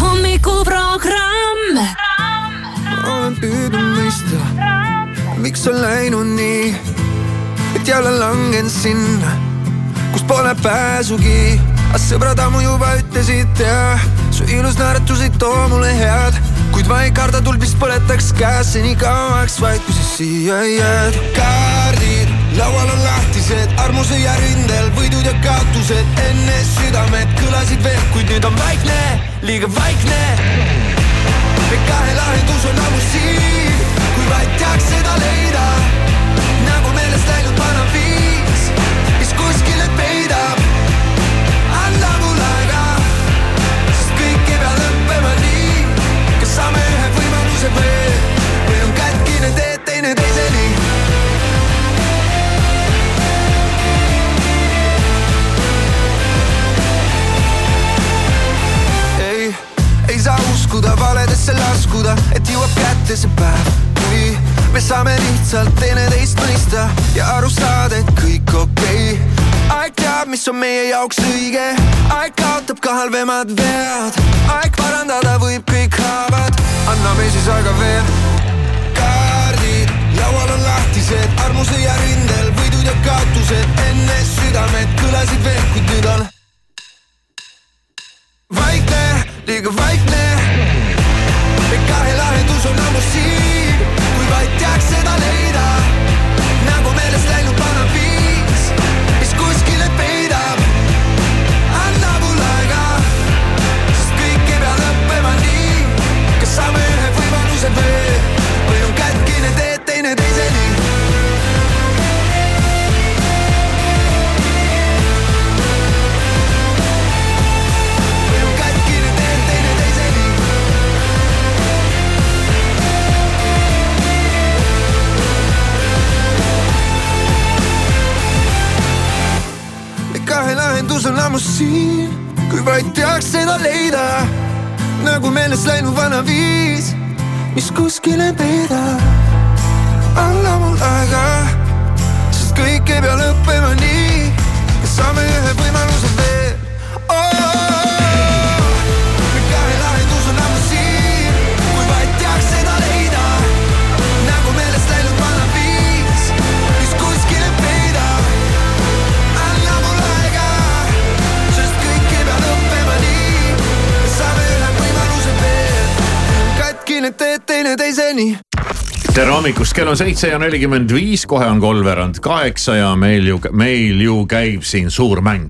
hommikuprogramm on läinud nii, et jälle langen sinna, kus pole pääsugi. aga sõbrad ammu juba ütlesid ja su ilus naeratus ei too mulle head, kuid ma ei karda tuld, mis põletaks käes seni kauaks, vaid kui sa siia jääd. kaardid laual on lahtised, armuse ja rindel võidud ja kaotused, enne südamed kõlasid veel, kuid nüüd on vaikne, liiga vaikne me kahe lahendus on ammu siin, vaid teaks seda leida. nagu meelest läinud vana viis, mis kuskile peidab. anna mulle aega, sest kõik ei pea lõppema nii. kas saame ühe võimaluse veel või on kätkine teed teineteiseni? ei, ei saa uskuda valedesse laskuda, et jõuab kätte see päev, kui me saame lihtsalt teineteist mõista ja aru saada, et kõik okei okay.. aeg teab, mis on meie jaoks õige, aeg kaotab ka halvemad vead, aeg parandada võib kõik haavad, anname siis aega veel. kaardid laual on lahtised, armuse ja rindel võidud ja kaotused, enne südamed kõlasid veel, kuid nüüd on vaikne, liiga vaikne. me kahe lahendus on ammu siin, vaid teaks seda leida. Lahendus on ammu siin, kui vaid teaks seda leida. nagu meelest läinud vana viis, mis kuskile peidab. anna mul aega, sest kõik ei pea lõppema nii. saame ühe võimaluse katkine teed teineteiseni. tere hommikust, kell on seitse ja nelikümmend viis, kohe on kolmveerand kaheksa ja meil ju, meil ju käib siin suur mäng.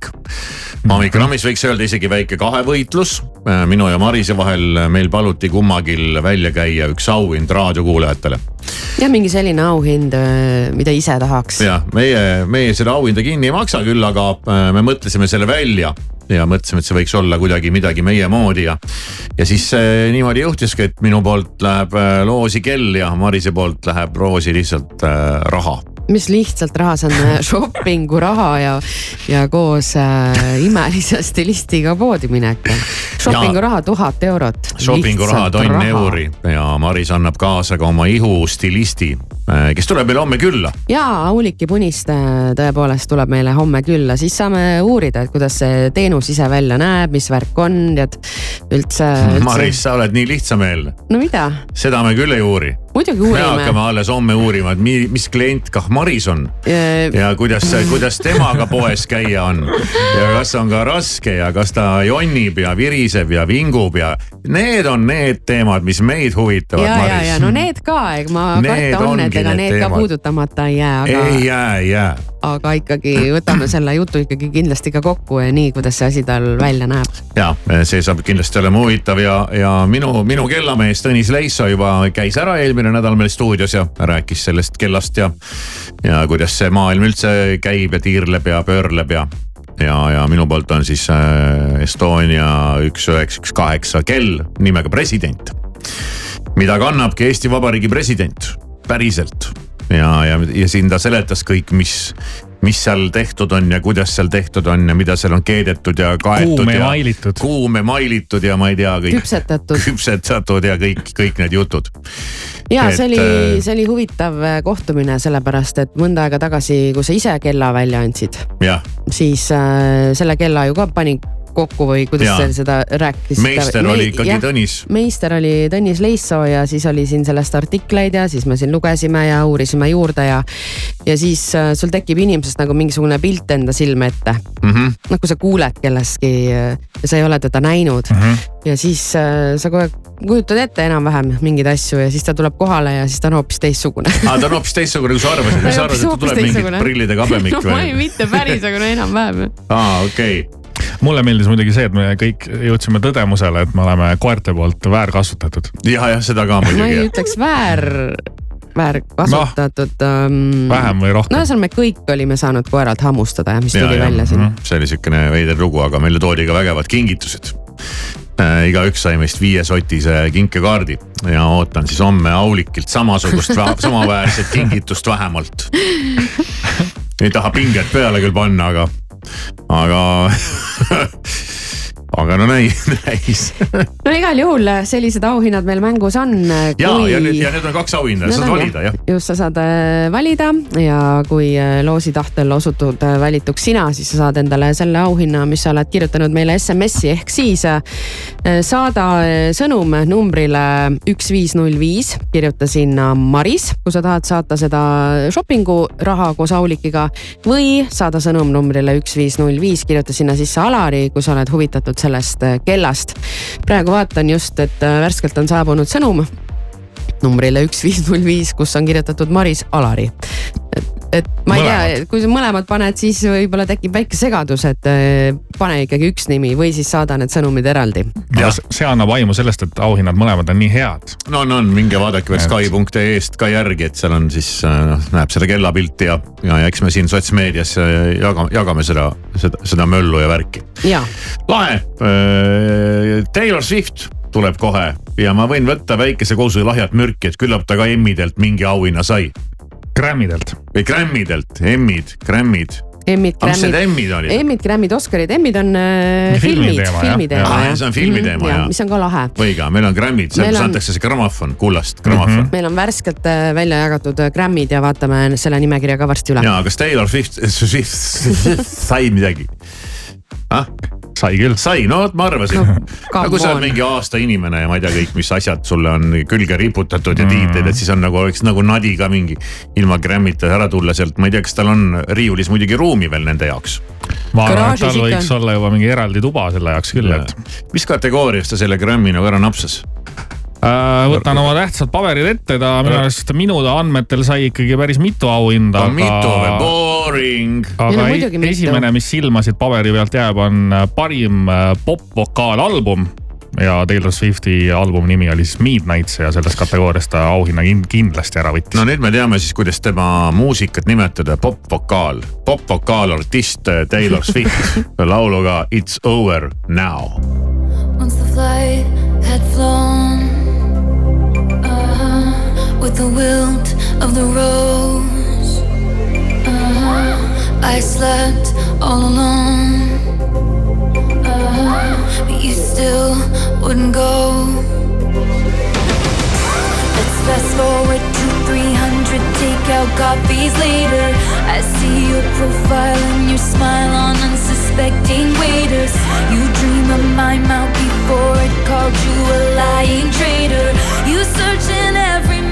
hommikurammis võiks öelda isegi väike kahevõitlus. minu ja Marise vahel meil paluti kummagil välja käia üks auhind raadiokuulajatele. ja mingi selline auhind, mida ise tahaks. jah, meie, meie seda auhinda kinni ei maksa, küll aga äh, me mõtlesime selle välja ja mõtlesime, et see võiks olla kuidagi midagi meie moodi ja. ja siis äh, niimoodi juhtuski, et minu poolt läheb äh, loosi kell ja Marise poolt läheb roosi lihtsalt äh, raha mis lihtsalt raha, see on äh, shopping'u raha ja, ja koos äh, imelise stilistiga poodi minek. shopping'u raha tuhat eurot. shopping'u raha tonn euri ja Maris annab kaasa ka oma ihustilisti, kes tuleb meile homme külla. ja Auliki Puniste tõepoolest tuleb meile homme külla, siis saame uurida, et kuidas see teenus ise välja näeb, mis värk on, tead üldse, üldse.... Maris, sa oled nii lihtsameelne. no mida? seda me küll ei uuri muidugi me uurime. hakkame alles homme uurima, et mi, mis klient kah Maris on ja kuidas, kuidas temaga poes käia on. ja kas on ka raske ja kas ta jonnib ja viriseb ja vingub ja need on need teemad, mis meid huvitavad, ja, ja, ja no need ka, ma karta on, et ega need need ka puudutamata ei jää, ei aga, jää, ei jää. Aga ikkagi võtame selle jutu ikkagi kindlasti ka kokku ja nii, kuidas see asi tal välja näeb. ja see saab kindlasti olema huvitav ja, ja minu, minu kellamees Tõnis Leisso juba käis ära eelmine nädal meil stuudios ja rääkis sellest kellast ja. ja kuidas see maailm üldse käib ja tiirleb ja pöörleb ja, ja, ja minu poolt on siis äh, Estonia üks üheksa, üks kaheksa kell nimega president. mida kannabki Eesti Vabariigi president, päriselt ja, ja, ja siin ta seletas kõik, mis mis seal tehtud on ja kuidas seal tehtud on ja mida seal on keedetud ja kaetud. Kuum ja ja mailitud. kuum ja mailitud ja ma ei tea kõik. küpsetatud. küpsetatud ja kõik, kõik need jutud. ja see oli, äh, see oli huvitav äh, kohtumine, sellepärast et mõnda aega tagasi, kui sa ise kella välja andsid, siis äh, selle kella ju ka pani kokku või kuidas te seda rääkisite? meister oli ikkagi Tõnis. meister oli Tõnis Leissoo ja siis oli siin sellest artikleid ja siis me siin lugesime ja uurisime juurde ja. ja siis äh, sul tekib inimesest nagu mingisugune pilt enda silme ette mm. -hmm. noh, kui sa kuuled kellestki äh, ja sa ei ole teda näinud mm. -hmm. ja siis äh, sa kogu aeg kujutad ette enam-vähem mingeid asju ja siis ta tuleb kohale ja siis ta on hoopis teistsugune aa ta on hoopis teistsugune, kui sa arvasid, mis sa arvasid, et ta tuleb mingi prillide kabemik no ma ei, või? mitte päris, aga no enam-vähem. aa, okei okay. Mulle meeldis muidugi see, et me kõik jõudsime tõdemusele, et me oleme koerte poolt väärkasutatud. ja, jah, seda ka ma ei muidugi. ütleks väär, väärkasutatud um,. vähem või rohkem. no ühesõnaga, me kõik olime saanud koeralt hammustada ja mis tuli ja, välja siin. see oli siukene veider lugu, aga meile toodi ka vägevad kingitused äh, igaüks sai meist viiesotise kinkekaardi ja ootan siis homme Aulikilt samasugust, samaväärset kingitust vähemalt. ei taha pinget peale küll panna, aga, aga, aga no näi-, näis. no igal juhul sellised auhinnad meil mängus on. ja, ja nüüd, ja nüüd on kaks auhinda, saad valida jah. just, sa saad äh, valida ja kui äh, loosi tahtel osutud äh, valituks sina, siis sa saad endale selle auhinna, mis sa oled kirjutanud meile SMS-i ehk siis äh, saada äh, sõnum numbrile üks viis null viis, kirjuta sinna Maris, kui sa tahad saata seda shopping'u raha koos Aulikiga või saada sõnum numbrile üks viis null viis, kirjuta sinna sisse Alari, kui sa oled huvitatud sellest äh, kellast. praegu vaatan just, et äh, värskelt on saabunud sõnum numbrile üks viis null viis, kus on kirjutatud Maris Alari. Et, ma ei tea Mõlemad., kui sa mõlemad paned, siis võib-olla tekib väike segadus, et eh, pane ikkagi üks nimi või siis saada need sõnumid eraldi. aga see- annab aimu sellest, et auhinnad mõlemad on nii head. no on, on, minge vaadake veel Sky.ee-st ka järgi, et seal on siis noh, näeb seda kellapilti ja, ja, ja eks me siin sotsmeedias äh, jagame, jagame seda, seda, seda möllu ja värki. ja, lahe, Taylor Swift tuleb kohe ja ma võin võtta väikese kosu lahjat mürki, et küllap ta ka Emmidelt mingi auhinna sai. Grammidelt. või Grammidelt, Emmid, Grammid. Emmid, need Emmid olid? Emmid, Grammid, Oscarid, Emmid on äh, filmid, Filmiteema, jah. filmiteema Aa, jah. see on filmiteema, Mhm, jah. mis on ka lahe. õige, meil on Grammid, seal on- antakse see grammofon, kullast grammofon. meil on värskelt äh, välja jagatud äh, Grammid ja vaatame selle nimekirja ka varsti üle. ja kas Taylor Swift, Swift sai midagi? ah? Sai küll. sai, no vot ma arvasin no,. come nagu sa on. oled mingi aasta inimene ja ma ei tea kõik, mis asjad sulle on külge riputatud ja tiitlid, et siis on nagu oleks nagu nadi ka mingi ilma Grammita ära tulla sealt, ma ei tea, kas tal on riiulis muidugi ruumi veel nende jaoks. ma arvan, et tal võiks olla juba mingi eraldi tuba selle jaoks küll, et. mis kategoorias ta selle Grammy nagu ära napsas? Võtan oma tähtsad paberid ette, ta minu arust minu andmetel sai ikkagi päris mitu auhinda. mitu või, boring. aga esimene, mis silma siit paberi pealt jääb, on parim popvokaalalbum ja Taylor Swifti albumi nimi oli siis Midnights ja sellest kategooriast ta auhinna kindlasti ära võttis. no nüüd me teame siis, kuidas tema muusikat nimetada, popvokaal, popvokaalartist Taylor Swift lauluga It's over now. Once the flight had flown with the wilt of the rose, uh-huh, I slept all alone. Uh-huh, but you still wouldn't go. Let's fast forward to 300 takeout coffees later. I see your profile and your smile on unsuspecting waiters. You dream of my mouth before it called you a lying traitor. You search in every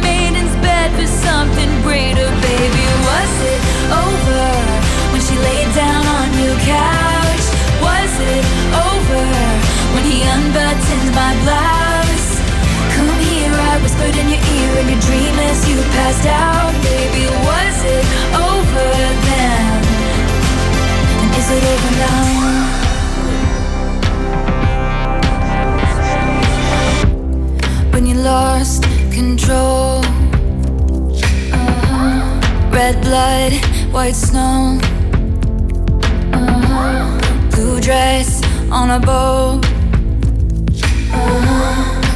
Uh-huh.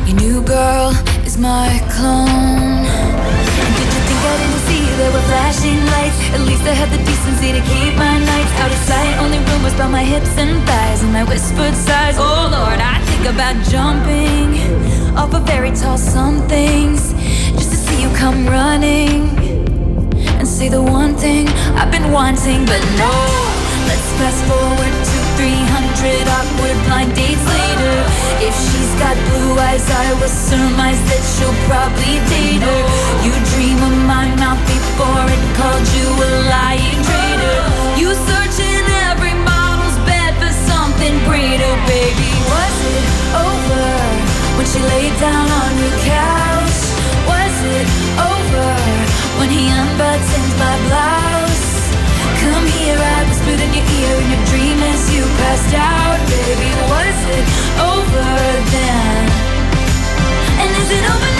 Your new girl is my clone. Did you think I didn't see there were flashing lights? At least I had the decency to keep my nights out of sight. Only rumors about my hips and thighs and my whispered sighs. Oh Lord, I think about jumping off of very tall somethings just to see you come running and say the one thing I've been wanting, but no. Let's fast forward to 300 awkward blind dates later. If she's got blue eyes, I will surmise that she'll probably date her. You dream of my mouth before it called you a lying traitor. You search in every model's bed for something greater, baby. Was it over when she laid down on your couch? Was it over when he unbuttoned my blouse? Come here, I whispered in your ear in your dream as you passed out, baby. Was it over then? And is it over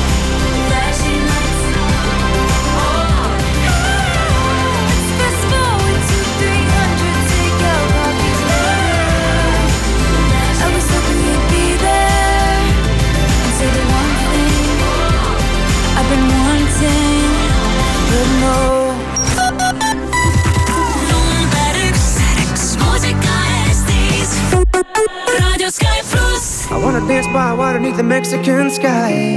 I wanna dance by water the Mexican sky.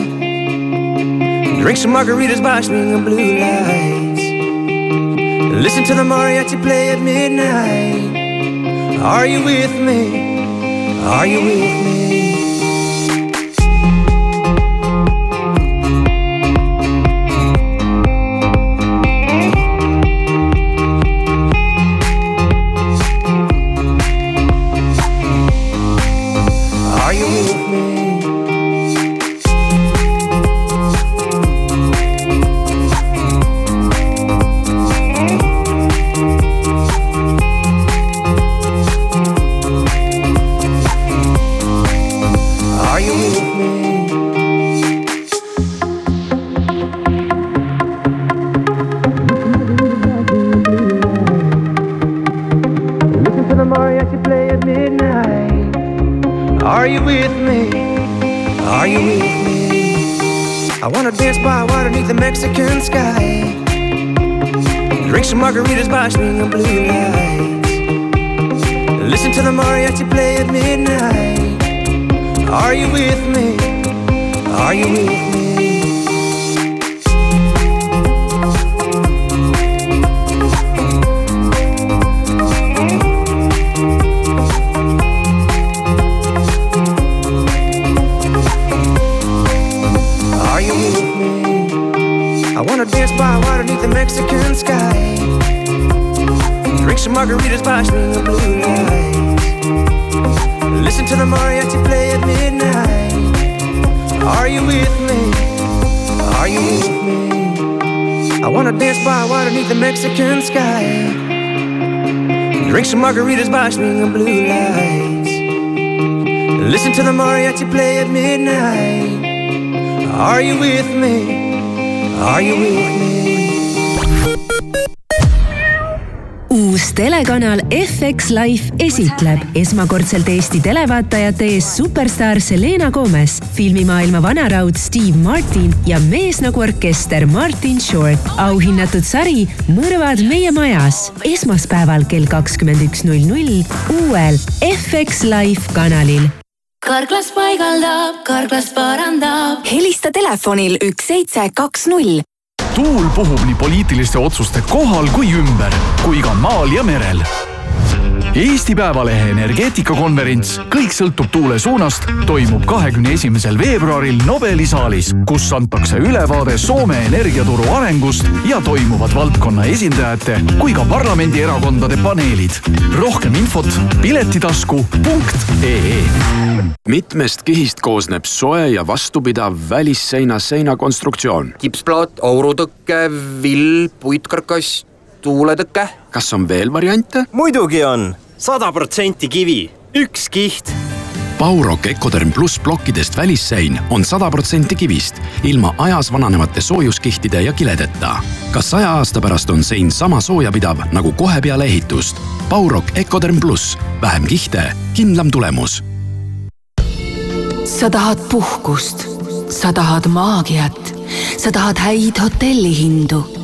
Drink some margaritas by swinging blue lights. Listen to the mariachi play at midnight. Are you with me? Are you with me? The play at midnight. Are you with me? Are you with me? I wanna dance by water beneath the Mexican sky. Drink some margaritas by swinging blue lights. Listen to the mariachi play at midnight. Are you with me? Are you with me? Dance by water beneath the Mexican sky. Drink some margaritas by swinging blue lights. Listen to the mariachi play at midnight. Are you with me? Are you with me? I wanna dance by water beneath the Mexican sky. Drink some margaritas by swinging blue lights. Listen to the mariachi play at midnight. Are you with me? Are you with me? uus telekanal FX Life esitleb esmakordselt Eesti televaatajate ees superstaar Selena Gomez, filmimaailma vanaraud Steve Martin ja mees nagu orkester Martin Short. auhinnatud sari Mõrvad meie majas esmaspäeval kell kakskümmend üks null null uuel FX Life kanalil karklas paigaldab, karklas parandab. helista telefonil üks seitse kaks null tuul puhub nii poliitiliste otsuste kohal kui ümber, kui ka maal ja merel. Eesti Päevalehe energeetikakonverents Kõik sõltub tuule suunast toimub kahekümne esimesel veebruaril Nobeli saalis, kus antakse ülevaade Soome energiaturu arengust ja toimuvad valdkonna esindajate kui ka parlamendierakondade paneelid. rohkem infot piletitasku.ee mitmest kihist koosneb soe ja vastupidav välisseina seinakonstruktsioon. kipsplaat, aurutõke, vill, puitkarkass, tuuletõke. kas on veel variante? muidugi on, sada protsenti kivi, üks kiht. Baurok Ecoderm pluss plokkidest välissein on sada protsenti kivist, ilma ajas vananevate soojuskihtide ja kiledeta. kas saja aasta pärast on sein sama soojapidav nagu kohe peale ehitust? Baurok Ecoderm pluss, vähem kihte, kindlam tulemus sa tahad puhkust, sa tahad maagiat, sa tahad häid hotellihindu.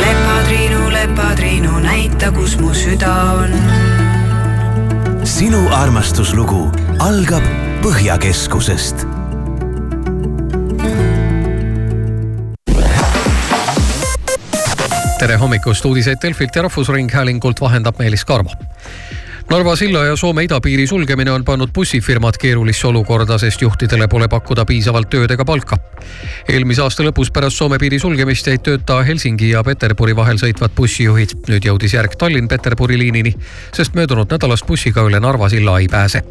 lepatriinu, lepatriinu, näita, kus mu süda on. sinu armastuslugu algab Põhjakeskusest tere hommikust, uudiseid Delfilt ja Rahvusringhäälingult vahendab Meelis Karmo Narva silla ja Soome idapiiri sulgemine on pannud bussifirmad keerulisse olukorda, sest juhtidele pole pakkuda piisavalt tööd ega palka. eelmise aasta lõpus pärast Soome piiri sulgemist jäid tööta Helsingi ja Peterburi vahel sõitvad bussijuhid. nüüd jõudis järg Tallinn-Peterburi liinini, sest möödunud nädalast bussiga üle Narva silla ei pääse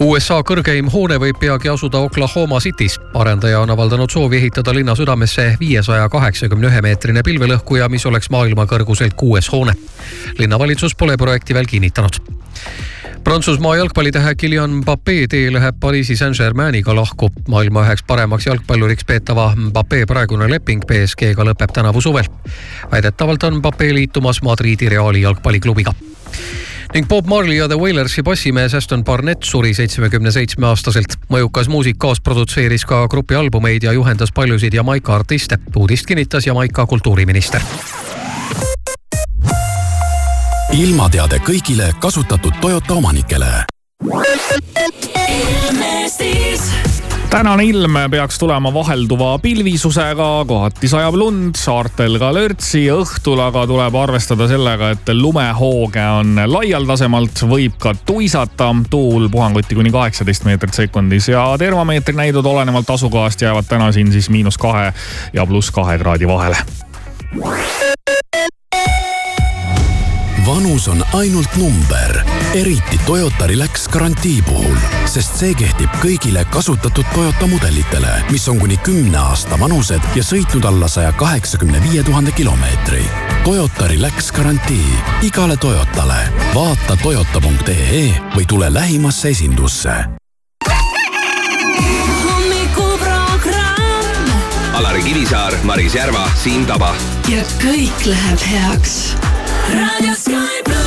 USA kõrgeim hoone võib peagi asuda Oklahoma City's. arendaja on avaldanud soovi ehitada linna südamesse viiesaja kaheksakümne ühe meetrine pilvelõhkuja, mis oleks maailma kõrguselt kuues hoone. linnavalitsus pole projekti veel kinnitanud Prantsusmaa jalgpallitähe Kylian Mbappé tee läheb Pariisi Saint-Germainiga lahku. maailma üheks paremaks jalgpalluriks peetava Mbappé praegune leping BSG-ga lõpeb tänavu suvel. väidetavalt on Mbappé liitumas Madridi Reali jalgpalliklubiga ning Bob Marley ja The Wailersi bassimees Aston Barnett suri seitsmekümne seitsme aastaselt. mõjukas muusik kaasproduktseeris ka grupi albumeid ja juhendas paljusid Jamaica artiste. uudist kinnitas Jamaica kultuuriminister ilmateade kõigile kasutatud Toyota omanikele. Tänane ilm peaks tulema vahelduva pilvisusega, kohati sajab lund, saartel ka lörtsi, õhtul aga tuleb arvestada sellega, et lumehooge on laialdasemalt, võib ka tuisata, tuul puhanguti kuni kaheksateist meetrit sekundis ja termomeetri näidud olenevalt asukohast jäävad täna siin siis miinus kahe ja pluss kahe kraadi vahele. Vanus on ainult number eriti Toyota Relax garantii puhul, sest see kehtib kõigile kasutatud Toyota mudelitele, mis on kuni kümne aasta vanused ja sõitnud alla saja kaheksakümne viie tuhande kilomeetri. Toyota Relax garantii igale Toyotale. vaata toyota.ee või tule lähimasse esindusse Alari Kivisaar, Maris Järva, Siim Taba. ja kõik läheb heaks. raadio Sky pluss.